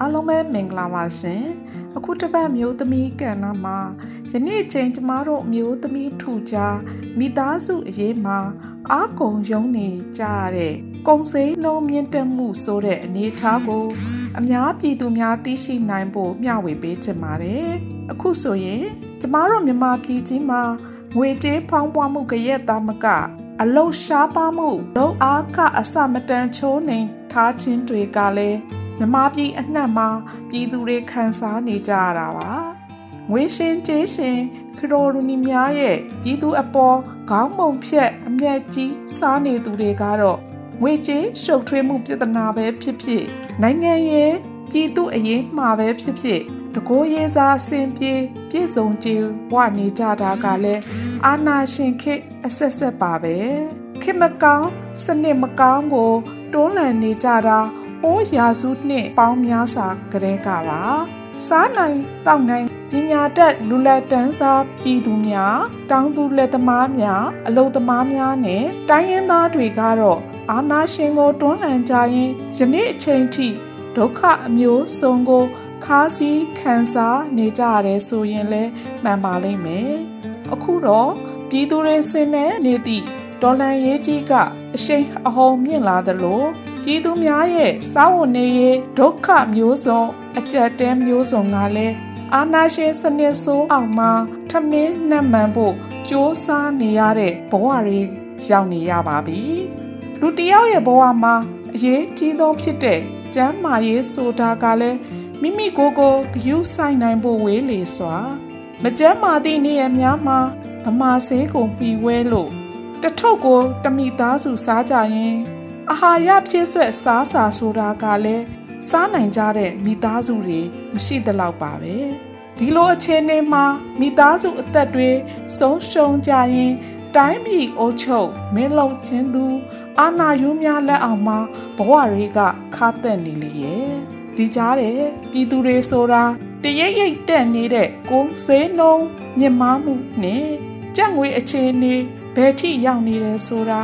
အားလုံးပဲမင်္ဂလာပါရှင်အခုတစ်ပတ်မျိုးသမီးကဏ္ဍမှာယနေ့ချိန်ကျမတို့မျိုးသမီးထူကြမိသားစုအရေးမှာအာကုံယုံနေကြရတဲ့ကုံစိမ်းနှုံးမြင့်တက်မှုဆိုတဲ့အနေအထားကို အများပြည်သူများသိရှိနိုင်ဖို့မျှဝေပေးချင်ပါတယ်အခုဆိုရင်ကျမတို့မြန်မာပြည်ကြီးမှာငွေကြေးဖောင်းပွားမှုကြရက်သားမကအလုရှားပါမှုလုံအားကအစမတန်ချိုးနေထားခြင်းတွေကလည်း မြမပြည်အနှံ့မှာပြည်သူတွေခံစားနေကြရတာပါငွေရှင်ကျေးရှင်ခရိုရူနီများရဲ့ပြည်သူအပေါ်ခေါင်းမုံဖြက်အမျက်ကြီးစားနေသူတွေကတော့ငွေကြေးရှုပ်ထွေးမှုပြဿနာပဲဖြစ်ဖြစ်နိုင်ငံရဲ့ပြည်သူအရေးမှာပဲဖြစ်ဖြစ်တကိုးရေးစားအစဉ်ပြေပြည့်စုံကြည်ဝနေကြတာကလည်းအာနာရှင်ခေအဆက်ဆက်ပါပဲခေမကောင်းစနစ်မကောင်းကိုတွန်းလှန်နေကြတာ အိုးရာစုနှစ်ပေါင်းများစွာကလေးကပါစားနိုင်တောက်နိုင်ပညာတတ်လူလက်တန်းစားပြည်သူများတောင်သူလက်သမားများအလုပ်သမားများနဲ့တိုင်းရင်းသားတွေကတော့အာနာရှင်ကိုတွန်းလှန်ကြရင်ယနေ့အချိန်ထိဒုက္ခအမျိုးစုံကိုခါးစည်းခံစားနေကြရတယ်ဆိုရင်လည်းမှန်ပါလိမ့်မယ်အခုတော့ပြည်သူတွေဆင်းနေနေသည့်ဒေါ်လန်ရေးကြီးကအရှိန်အဟုန်မြင့်လာသလို ပြည်သူများရဲ့စားဝတ်နေရေးဒုက္ခမျိုးစုံအကြက်တဲမျိုးစုံကလည်းအာနာရှင်စနစ်ဆိုးအောင်မှာထမင်းနှံ့မှန်ဖို့စ조사နေရတဲ့ဘဝတွေရောက်နေရပါပြီလူတယောက်ရဲ့ဘဝမှာအရေးကြီးဆုံးဖြစ်တဲ့ကျမ်းမာရေးဆိုတာကလည်းမိမိကိုယ်ကိုဂရုစိုက်နိုင်ဖို့ဝေးလေစွာမကျမ်းမာသည့်နေရာများမှာဗမာဆေးကိုပြီးဝဲလို့တထုပ်ကိုတမိသားစုစားကြရင် အာဟာရဖြည့်ဆွက်စားစာဆိုတာကလည်းစားနိုင်ကြတဲ့မိသားစုတွေမရှိသလောက်ပါပဲဒီလိုအခြေအနေမှာမိသားစုအသက်တွေဆုံးရှုံးကြရင်တိုင်းပြည်အုပ်ချုပ်မင်းလုံချင်းသူ အာနာယူများလက်အောင်မှာဘဝတွေကခါသက်နေလေရဲ့ဒီကြားတဲ့ပြည်သူတွေဆိုတာတရိပ်ရိပ်တက်နေတဲ့ကိုယ်စေးနှုံမြင့်မားမှုနဲ့ကြက်ငွေအခြေအနေဘယ်ထိရောက်နေတယ်ဆိုတာ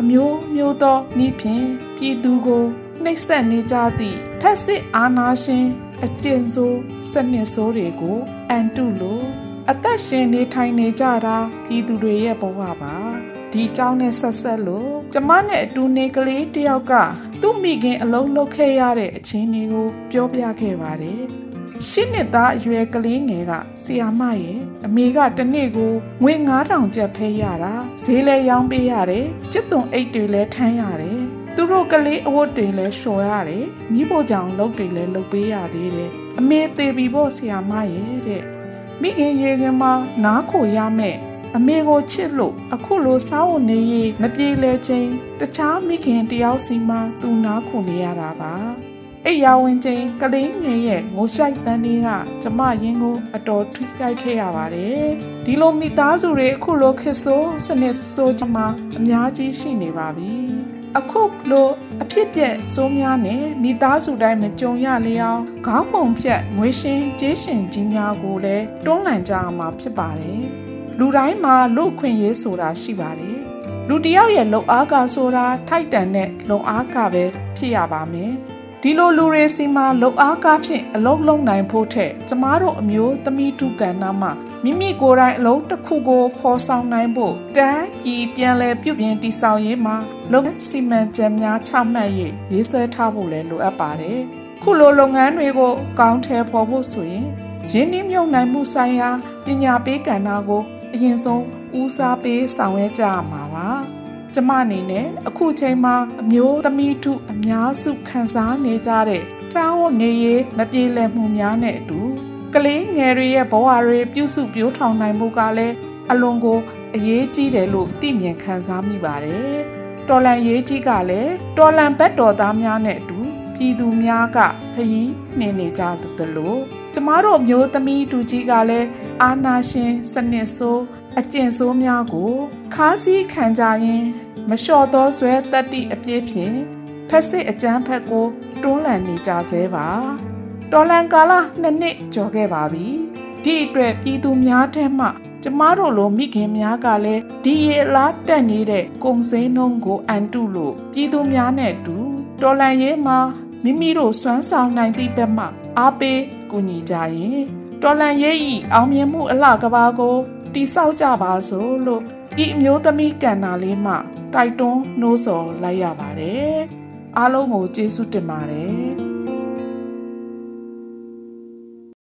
အမျိုးမျိုးသောဤဖြင့်ပြည်သူကိုနှိပ်စက်နေကြသည့်ဖက်စစ်အာဏာရှင်အကျဉ်းဆိုးစနစ်ဆိုးတွေကိုအန်တုလို့အသက်ရှင်နေထိုင်နေကြတာပြည်သူတွေရဲ့ဘဝပါဒီเจ้าနဲ့ဆက်ဆက်လို့ကျမနဲ့အတူနေကလေးတယောက်ကသူ့မိခင်အလုံးလုပ်ခဲ့ရတဲ့အချင်းတွေကိုပြောပြခဲ့ပါတယ် ရှစ်နှစ်သားအရွယ်ကလေးငယ်ကဆီယာမရဲ့အမေကတနေ့ကိုငွေ9000ကျပ်ဖဲရတာဈေးလဲရောင်းပေးရတယ်ကျွတ်သွန်အိတ်တွေလဲထမ်းရတယ်သူတို့ကလေးအဝတ်တွေလဲလျှော်ရတယ်မိဖို့ကြောင့်လုပ်တွေလဲလုပ်ပေးရသေးတယ်အမေသေးပြီပေါ့ဆီယာမရဲ့တဲ့မိခင်ရေခင်မှာနားခိုရမယ်အမေကိုချစ်လို့အခုလိုစားဝတ်နေရေးမပြေလဲချင်းတခြားမိခင်တယောက်စီမှာသူနားခုနေရတာပါ အိယာဝင်ချင်းကလေးငယ်ရဲ့ငိုရှိုက်တန်းလေးကကျမရင်းကိုအတော်ထွေးကြိုက်ခဲ့ရပါတယ်ဒီလိုမိသားစုတွေအခုလိုခစ်ဆိုးစနစ်ဆိုးချမှာအများကြီးရှိနေပါပြီအခုလိုအဖြစ်ပြက်စိုးများနဲ့မိသားစုတိုင်းမကြုံရလျောင်းခေါင်းပုံဖြတ်ငွေရှင်ကျေးရှင်ကြီးများကိုလည်းတွန်းလှန်ကြရမှာဖြစ်ပါတယ်လူတိုင်းမှာလူခွင့်ရေးဆိုတာရှိပါတယ်လူတယောက်ရဲ့လုံအားကဆိုတာထိုက်တန်တဲ့လုံအားကပဲဖြစ်ရပါမယ် ဒီလိုလူတွေစီမှာလုံအားကားဖြင့်အလုံးလုံးနိုင်ဖို့ထက်ကျမတို့အမျိုးသမီးထုကဏ္ဍမှာမိမိကိုယ်တိုင်အလုံးတစ်ခုကိုဖော်ဆောင်နိုင်ဖို့တန်းကြီးပြန်လဲပြုပြင်တည်ဆောက်ရေးမှာလုပ်ငန်းစီမံချက်များချမှတ်ရေးရေးဆွဲထားဖို့လည်းလိုအပ်ပါတယ်။ခုလိုလုပ်ငန်းတွေကိုကောင်းထဲဖော်ဖို့ဆိုရင်ရင်းနှီးမြှုပ်နှံမှုဆိုင်ရာပညာပေးကဏ္ဍကိုအရင်ဆုံးဦးစားပေးဆောင်ရွက်ကြရမှာပါ။ ကျမအနေနဲ့အခုချိန်မှာအမျိုးသမီးထုအများစုခံစားနေကြတဲ့စာဝတ်နေရေးမပြေလည်မှုများနဲ့အတူကလေးငယ်တွေရဲ့ဘဝတွေပြုစုပြိုးထောင်နိုင်မှုကလည်းအလွန်ကိုအရေးကြီးတယ်လို့သိမြင်ခံစားမိပါတယ်။တော်လန်ရေးကြီးကလည်းတော်လန်ဘက်တော်သားများနဲ့အတူပြည်သူများကခရီးနှင်နေကြတယ်လို့ ကျမတို့မျိုးသမီးတူကြီးကလည်းအာနာရှင်စနစ်ဆိုးအကျင့်ဆိုးများကိုခါးစည်းခံကြရင်မလျှော့သောဆွဲတက်တိအပြည့်ဖြင့်ဖက်စစ်အကျန်းဖက်ကိုတွန်းလှန်နေကြဆဲပါတော်လန်ကာလနှစ်နှစ်ကျော်ခဲ့ပါပြီဒီအတွက်ပြည်သူများထဲမှကျမတို့လိုမိခင်များကလည်းဒီရေလားတက်နေတဲ့ကုံစိမ်းနှုံးကိုအန်တုလို့ပြည်သူများနဲ့တူတော်လန်ရေးမှာမိမိတို့စွမ်းဆောင်နိုင်သည့်ဘက်မှအားပေး ကူညီကြရင်တော်လန်ရေးဤအောင်မြင်မှုအလှကဘာကိုတိဆောက်ကြပါစို့လို့ဤအမျိုးသမီးကန္နာလေးမှတိုက်တွန်းနှိုးဆော်လိုက်ရပါတယ်အားလုံးကိုကျေးဇူးတင်ပါတယ်